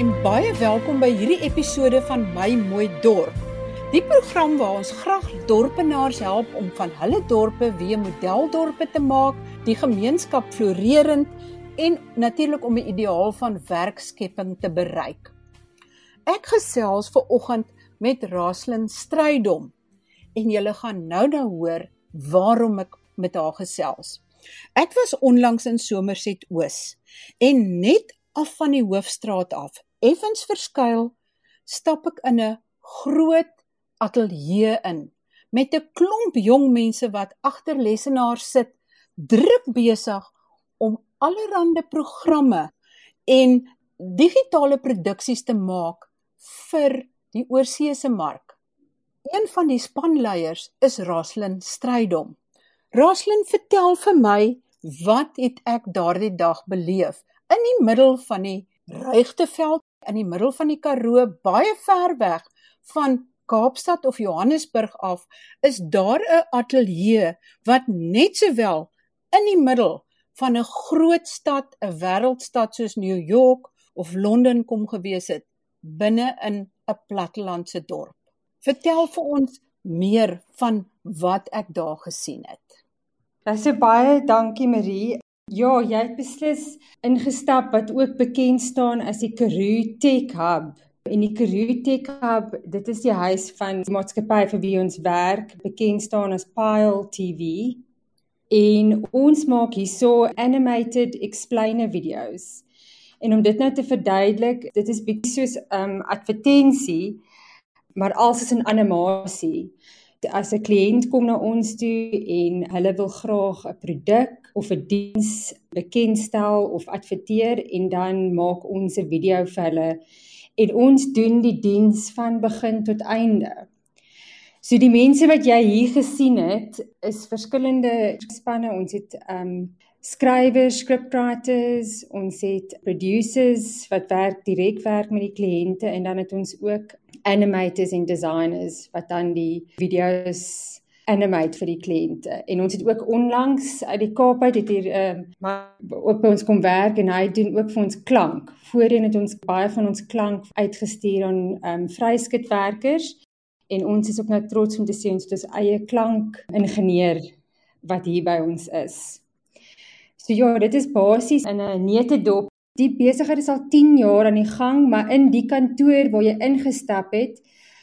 En baie welkom by hierdie episode van My Mooi Dorp. Die program waar ons graag dorpenaars help om van hulle dorpe weer modeldorpe te maak, die gemeenskap floreerend en natuurlik om die ideaal van werkskepping te bereik. Ek gesels ver oggend met Raslin Strydom en julle gaan nou-nou hoor waarom ek met haar gesels. Ek was onlangs in Somerset Oos en net af van die hoofstraat af, effens verskuil, stap ek in 'n groot ateljee in met 'n klomp jong mense wat agter lessenaars sit, druk besig om allerlei programme en digitale produksies te maak vir die oorseese mark. Een van die spanleiers is Raslin Strydom. Raslin, vertel vir my, wat het ek daardie dag beleef? in die middel van die Ruigteveld in die middel van die Karoo baie ver weg van Kaapstad of Johannesburg af is daar 'n ateljee wat net sowel in die middel van 'n groot stad, 'n wêreldstad soos New York of Londen kom gewees het binne in 'n plattelandse dorp. Vertel vir ons meer van wat ek daar gesien het. Dis baie dankie Marie. Ja, jy het beslis ingestap wat ook bekend staan as die Karoo Tech Hub. En die Karoo Tech Hub, dit is die huis van die maatskappy vir wie ons werk, bekend staan as Pile TV. En ons maak hierso animated explainer videos. En om dit nou te verduidelik, dit is bietjie soos 'n um, advertensie, maar alles in animasie as 'n kliënt kom na ons toe en hulle wil graag 'n produk of 'n diens bekendstel of adverteer en dan maak ons 'n video vir hulle en ons doen die diens van begin tot einde. So die mense wat jy hier gesien het is verskillende spanne. Ons het um skrywers, scriptwriters, ons het producers wat werk direk werk met die kliënte en dan het ons ook animators en designers wat dan die video's animate vir die kliënte. En ons het ook onlangs uit die Kaap uit het hier ehm uh, ook by ons kom werk en hy doen ook vir ons klank. Voorheen het ons baie van ons klank uitgestuur aan um, vryskutwerkers en ons is ook nou trots om te sê ons het ons eie klank ingenieur wat hier by ons is. So ja, dit is basies in 'n neutedop Die besigheid is al 10 jaar aan die gang, maar in die kantoor waar jy ingestap het,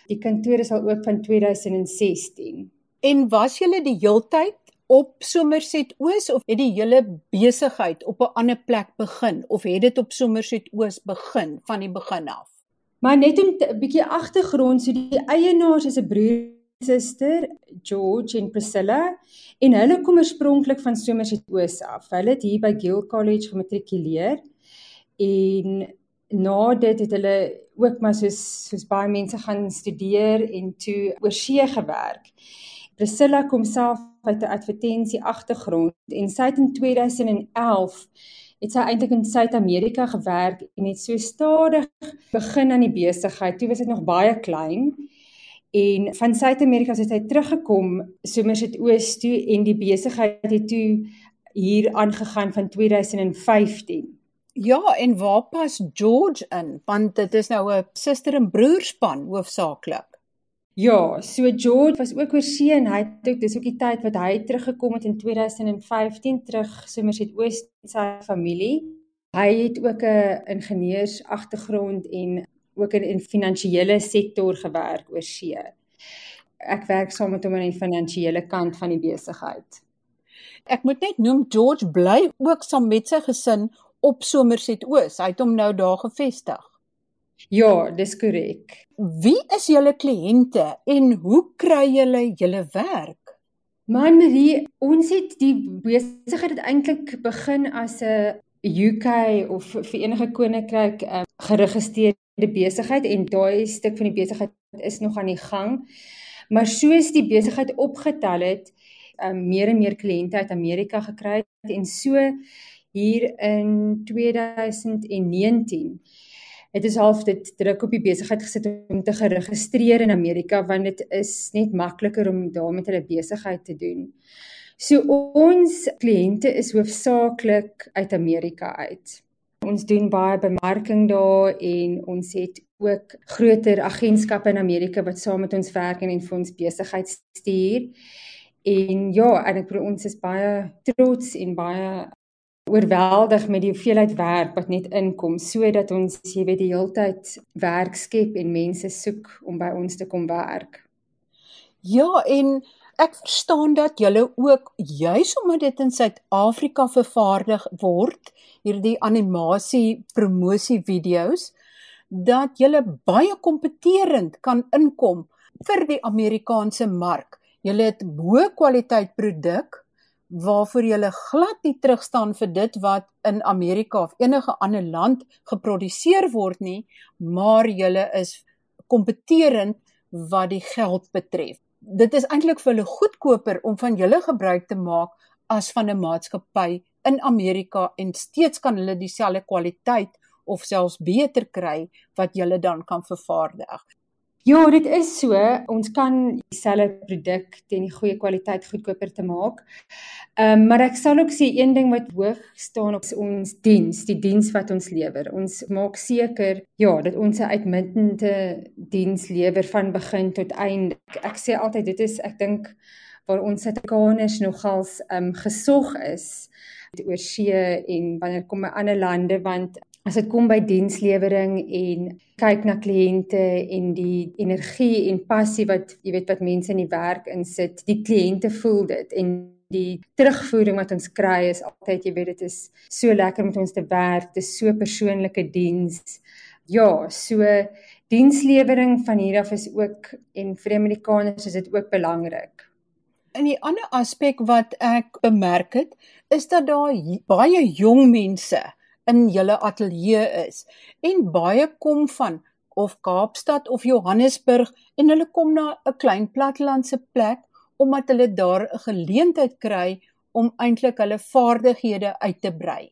die kantoor is al oop van 2016. En was julle die heeltyd op Somerset Oos of het die hele besigheid op 'n ander plek begin of het dit op Somerset Oos begin van die begin af? Maar net 'n bietjie agtergrond, so die eienaars is 'n broer suster George en Priscilla en hulle kom oorspronklik van Somerset Oos af. Hulle het hier by Gill College gematrikuleer en na dit het hulle ook maar soos soos baie mense gaan studeer en toe oor see gewerk. Priscilla kom self uit 'n advertensie agtergrond en sy het in 2011 het sy eintlik in Suid-Amerika gewerk en het so stadig begin aan die besigheid. Toe was dit nog baie klein. En van Suid-Amerika het hy teruggekom somers het oos toe en die besigheid het toe hier aangegaan van 2015. Ja, en waar pas George in? Want dit is nou 'n suster en broer span hoofsaaklik. Ja, so George was ook oor see en hy het ook dis ook die tyd wat hy teruggekom het in 2015 terug somers het oos sy familie. Hy het ook 'n ingenieurs agtergrond en ook in in finansiële sektor gewerk oor see. Ek werk saam met hom aan die finansiële kant van die besigheid. Ek moet net noem George bly ook saam met sy gesin op Somerset Oos. Hy het hom nou daar gevestig. Ja, dis korrek. Wie is julle kliënte en hoe kry julle julle werk? Man Marie, ons het die besigheid eintlik begin as 'n UK of Verenigde Koninkryk um, geregistreerde besigheid en daai stuk van die besigheid is nog aan die gang. Maar soos die besigheid opgetel het, um, meer en meer kliënte uit Amerika gekry het en so hier in 2019 het is half dit druk op die besigheid gesit om te geregistreer in Amerika want dit is net makliker om daar met hulle besigheid te doen. So ons kliënte is hoofsaaklik uit Amerika uit. Ons doen baie bemarking daar en ons het ook groter agentskappe in Amerika wat saam met ons werk en vir ons besigheid stuur. En ja, en ek bedoel ons is baie trots en baie oorweldig met die hoeveelheid werk wat net inkom sodat ons jy weet die hele tyd werk skep en mense soek om by ons te kom werk. Ja, en ek verstaan dat julle ook juis omdat dit in Suid-Afrika vervaardig word, hierdie animasie promosie video's dat julle baie kompeterend kan inkom vir die Amerikaanse mark. Julle het hoë kwaliteit produk waarvoor jy glad nie terugstaan vir dit wat in Amerika of enige ander land geproduseer word nie, maar jy is kompeterend wat die geld betref. Dit is eintlik vir hulle goedkoper om van julle gebruik te maak as van 'n maatskappy in Amerika en steeds kan hulle dieselfde kwaliteit of selfs beter kry wat julle dan kan vervaardig. Ja, dit is so. Ons kan dieselfde produk teen die goeie kwaliteit goedkoper te maak. Ehm um, maar ek sal ook sê een ding wat hoog staan op ons diens, die diens wat ons lewer. Ons maak seker ja, dat ons 'n uitmuntende diens lewer van begin tot einde. Ek sê altyd dit is ek dink waar ons Suid-Afrikaners nogals ehm um, gesog is oor see en wanneer kom by ander lande want as dit kom by dienslewering en kyk na kliënte en die energie en passie wat jy weet wat mense in die werk insit, die kliënte voel dit en die terugvoering wat ons kry is altyd jy weet dit is so lekker met ons te werk, dit is so persoonlike diens. Ja, so dienslewering van hier af is ook en vir Amerikaners is dit ook belangrik. En die ander aspek wat ek bemerk het, is dat daar baie jong mense in julle ateljee is en baie kom van of Kaapstad of Johannesburg en hulle kom na 'n klein plattelandse plek omdat hulle daar 'n geleentheid kry om eintlik hulle vaardighede uit te brei.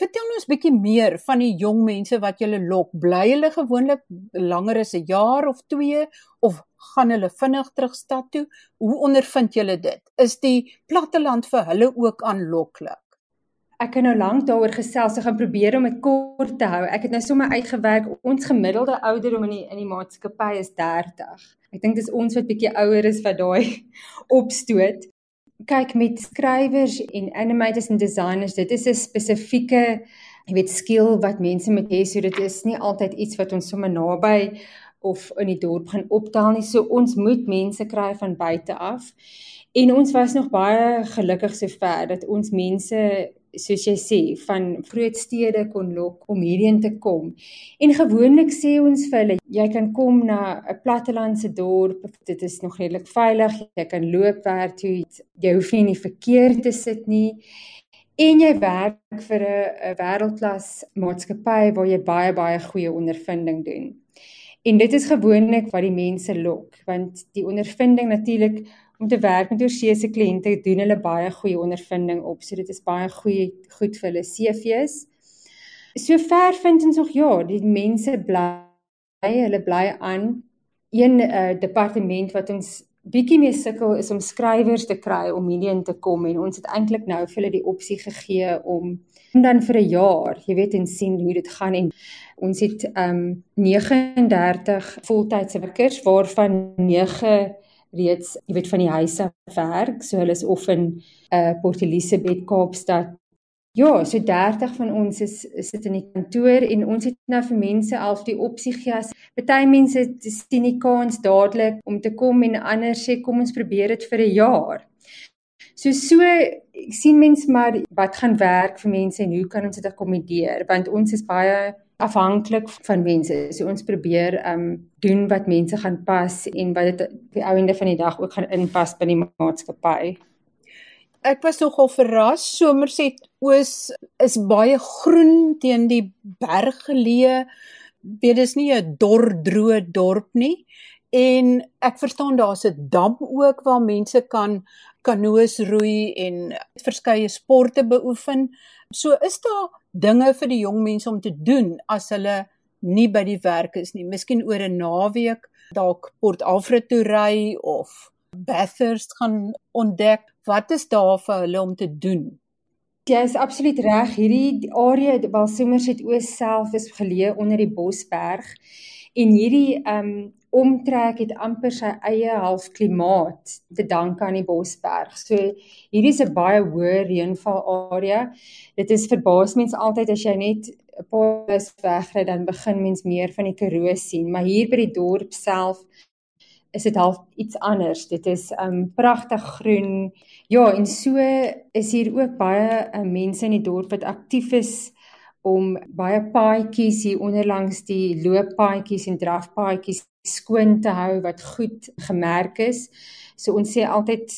Vertel ons bietjie meer van die jong mense wat julle lok. Bly hulle gewoonlik langer as 'n jaar of 2 of gaan hulle vinnig terug stad toe? Hoe ondervind julle dit? Is die platteland vir hulle ook aanloklik? Ek het nou lank daaroor gesels, ek gaan probeer om dit kort te hou. Ek het nou sommer uitgewerk ons gemiddelde ouderdom in die in die maatskappy is 30. Ek dink dis ons wat bietjie ouer is wat daai opstoot. Kyk met skrywers en animators en designers, dit is 'n spesifieke jy weet skill wat mense moet hê, so dit is nie altyd iets wat ons sommer naby of in die dorp gaan optel nie. So ons moet mense kry van buite af. En ons was nog baie gelukkig sover dat ons mense soos jy sê van groot stede kon lok om hierheen te kom. En gewoonlik sê ons vir hulle jy kan kom na 'n plattelandse dorp, dit is nog redelik veilig, jy kan loop werk toe, jy hoef nie in die verkeer te sit nie. En jy werk vir 'n wêreldklas maatskappy waar jy baie baie goeie ondervinding doen. En dit is gewoonlik wat die mense lok, want die ondervinding natuurlik om te werk met oorseese kliënte doen hulle baie goeie ondervinding op. So dit is baie goeie goed vir hulle CV's. Sover vind ons nog ja, die mense bly hulle bly aan een uh, departement wat ons bietjie mee sukkel is om skrywers te kry om hierheen te kom en ons het eintlik nou vir hulle die opsie gegee om om dan vir 'n jaar, jy weet en sien hoe dit gaan en ons het um 39 voltydse werkers waarvan 9 reeds, jy weet van die huise werk, so hulle is of in uh Port Elizabeth, Kaapstad. Ja, so 30 van ons is sit in die kantoor en ons het nou vir mense al die opsie gegee. Party mense sien die kans dadelik om te kom en ander sê kom ons probeer dit vir 'n jaar. So so sien mense maar wat gaan werk vir mense en hoe kan ons dit akkommodeer want ons is baie afhanklik van mense. So ons probeer um doen wat mense gaan pas en wat dit die ou ende van die dag ook gaan inpas by die maatskappy. Ek was nogal verras. Somerset Oos is baie groen teen die berg geleë. Dit is nie 'n dor droë dorp nie. En ek verstaan daar's 'n dam ook waar mense kan kanoes roei en verskeie sporte beoefen. So is daar dinge vir die jong mense om te doen as hulle nie by die werk is nie. Miskien oor 'n naweek dalk Port Alfred toe ry of Bathurst gaan ontdek. Wat is daar vir hulle om te doen? Jy is absoluut reg. Hierdie area waar Somerset Oos self is geleë onder die Bosberg en hierdie ehm um, omtrek het amper sy eie half klimaat te danke aan die Bosberg. So hierdie is 'n baie hoë reënval area. Dit is verbaas mense altyd as jy net 'n paar bus wegry dan begin mens meer van die Karoo sien, maar hier by die dorp self is dit half iets anders. Dit is um pragtig groen. Ja, en so is hier ook baie um, mense in die dorp wat aktief is om baie paadjies hier onderlangs die looppaadjies en drafpaadjies skoon te hou wat goed gemerk is. So ons sê altyd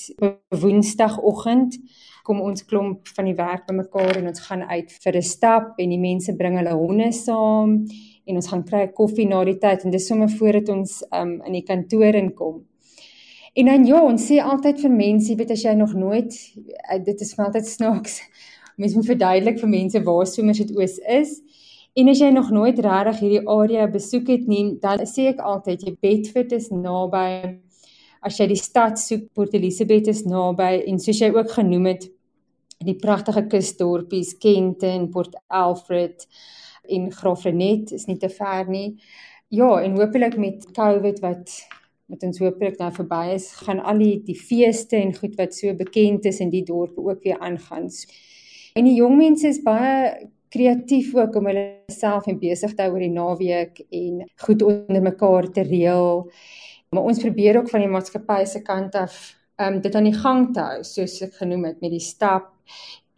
Woensdagoggend kom ons klomp van die werk bymekaar en ons gaan uit vir 'n stap en die mense bring hulle honde saam en ons gaan kry koffie na die tyd en dis sommer voordat ons um, in die kantoor inkom. En dan ja, ons sê altyd vir mense, weet as jy nog nooit uh, dit is vir altyd snaaks. Mens moet verduidelik vir mense waar Somerset Oos is. En as jy nog nooit regtig hierdie area besoek het nie, dan sê ek altyd jy Bedford is naby. As jy die stad soek, Port Elizabeth is naby en soos jy ook genoem het, die pragtige kusdorpies Kenton, Port Alfred, en Graafrenet is nie te ver nie. Ja, en hopelik met COVID wat met ons hopelik nou verby is, gaan al die die feeste en goed wat so bekend is in die dorp ook weer aangaan. En die jong mense is baie kreatief ook om hulle self en besig te hou oor die naweek en goed onder mekaar te reël. Maar ons probeer ook van die maatskappy se kant af um dit aan die gang te hou, soos ek genoem het met die stap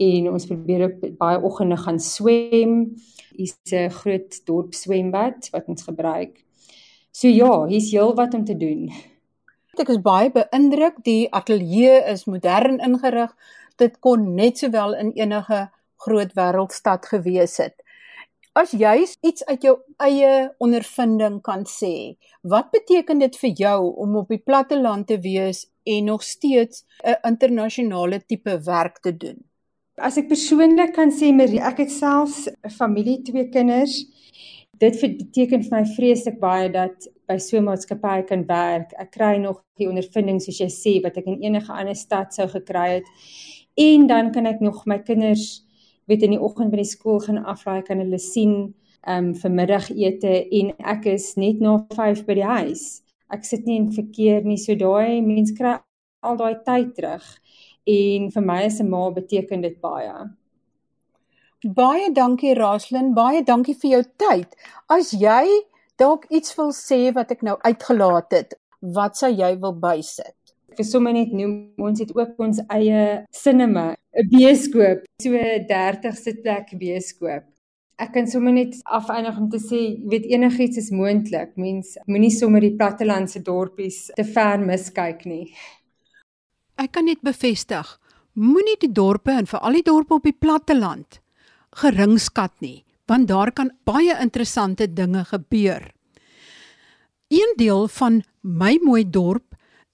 en ons probeer ook baie oggende gaan swem hier's 'n groot dorp swembad wat ons gebruik. So ja, hier's heelwat om te doen. Ek is baie beïndruk. Die ateljee is modern ingerig. Dit kon net sowel in enige groot wêreldstad gewees het. As jy iets uit jou eie ondervinding kan sê, wat beteken dit vir jou om op die platte land te wees en nog steeds 'n internasionale tipe werk te doen? As ek persoonlik kan sê Marie, ek het selfs 'n familie, twee kinders. Dit beteken vir my vreeslik baie dat by so 'n maatskappy kan werk. Ek kry nog die ondervinding soos jy sê wat ek in enige ander stad sou gekry het. En dan kan ek nog my kinders weet in die oggend by die skool gaan aflaai kan hulle sien ehm um, vir middagete en ek is net na 5 by die huis. Ek sit nie in verkeer nie, so daai mens kry al daai tyd terug en vir my as 'n ma beteken dit baie. Baie dankie Raslin, baie dankie vir jou tyd. As jy dalk iets wil sê wat ek nou uitgelaat het, wat sou jy wil bysit? Ek wil sommer net noem ons het ook ons eie sinema, 'n bioskoop, so 'n 30 sitplek bioskoop. Ek kan sommer net afeindig om te sê, jy weet enigiets is moontlik. Mens moenie sommer die plattelandse dorpies te ver miskyk nie. Ek kan net bevestig, moenie die dorpe en veral die dorpe op die platte land geringskat nie, want daar kan baie interessante dinge gebeur. Een deel van my mooi dorp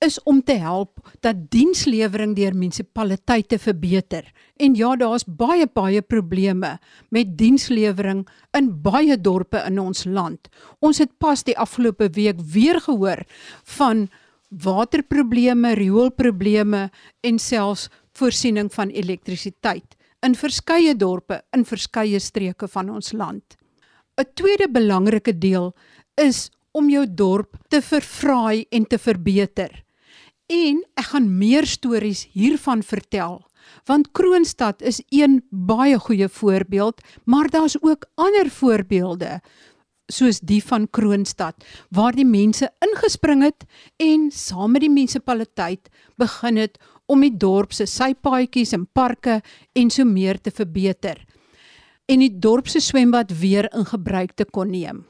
is om te help dat dienslewering deur munisipaliteite verbeter. En ja, daar's baie baie probleme met dienslewering in baie dorpe in ons land. Ons het pas die afgelope week weer gehoor van waterprobleme, rioolprobleme en selfs voorsiening van elektrisiteit in verskeie dorpe in verskeie streke van ons land. 'n Tweede belangrike deel is om jou dorp te verfraai en te verbeter. En ek gaan meer stories hiervan vertel, want Kroonstad is een baie goeie voorbeeld, maar daar's ook ander voorbeelde soos die van Kroonstad waar die mense ingespring het en saam met die munisipaliteit begin het om die dorp se sypaadjies en parke en so meer te verbeter en die dorp se swembad weer in gebruik te kon neem.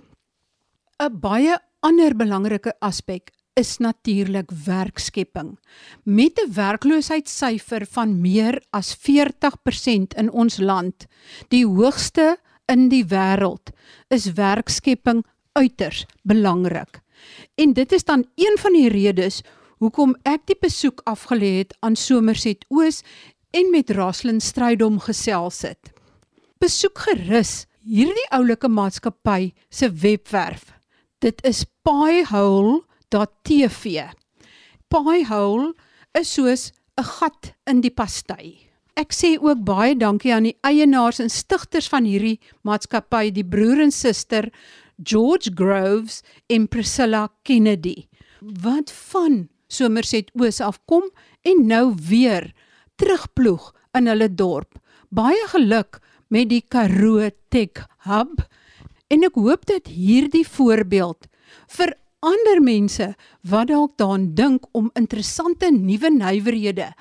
'n Baie ander belangrike aspek is natuurlik werkskepping. Met 'n werkloosheidssyfer van meer as 40% in ons land, die hoogste in die wêreld is werkskepping uiters belangrik. En dit is dan een van die redes hoekom ek die besoek afgelê het aan Somerset Oos en met Raslin Strydom gesels het. Besoek gerus hierdie oulike maatskappy se webwerf. Dit is piehole.tv. Piehole is soos 'n gat in die pastei. Ek sê ook baie dankie aan die eienaars en stigters van hierdie maatskappy, die broer en suster George Groves en Priscilla Kennedy. Wat van Somerset Oos afkom en nou weer terugploeg in hulle dorp. Baie geluk met die Karoo Tech Hub en ek hoop dat hierdie voorbeeld vir ander mense wat dalk daaraan dink om interessante nuwe nywerhede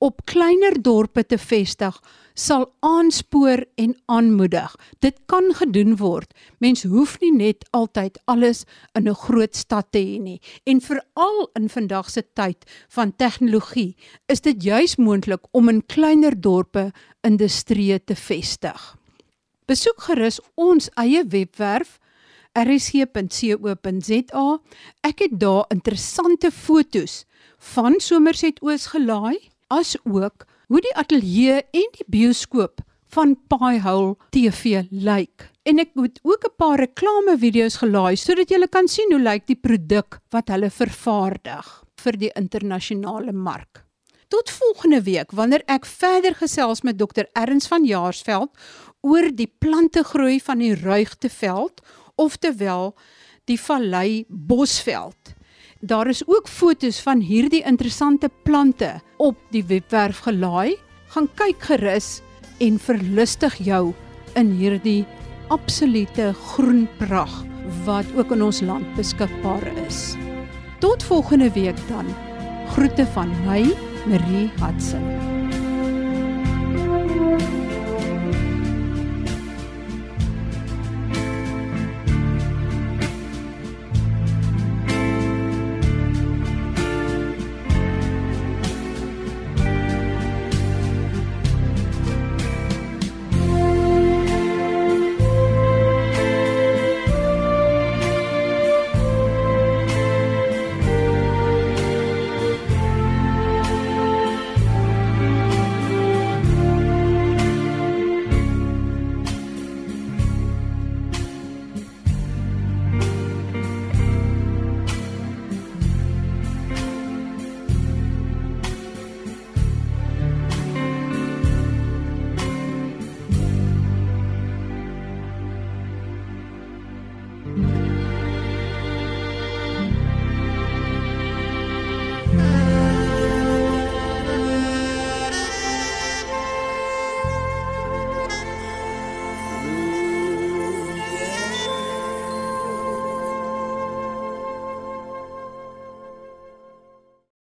op kleiner dorpe te vestig sal aanspoor en aanmoedig. Dit kan gedoen word. Mens hoef nie net altyd alles in 'n groot stad te hê nie. En veral in vandag se tyd van tegnologie, is dit juis moontlik om in kleiner dorpe industrie te vestig. Besoek gerus ons eie webwerf rsg.co.za. Ek het daar interessante fotos van Somerset Oos gelaai, as ook hoe die ateljee en die bioskoop van Piehole TV lyk. En ek het ook 'n paar reklame video's gelaai sodat jy kan sien hoe lyk die produk wat hulle vervaardig vir die internasionale mark. Tot volgende week wanneer ek verder gesels met Dr Erns van Jaarsveld oor die plantegroei van die Ruigteveld oftewel die Vallei Bosveld. Daar is ook fotos van hierdie interessante plante op die webwerf gelaai. Gaan kyk gerus en verlustig jou in hierdie absolute groen prag wat ook in ons land beskikbaar is. Tot volgende week dan. Groete van my, Marie Hudson.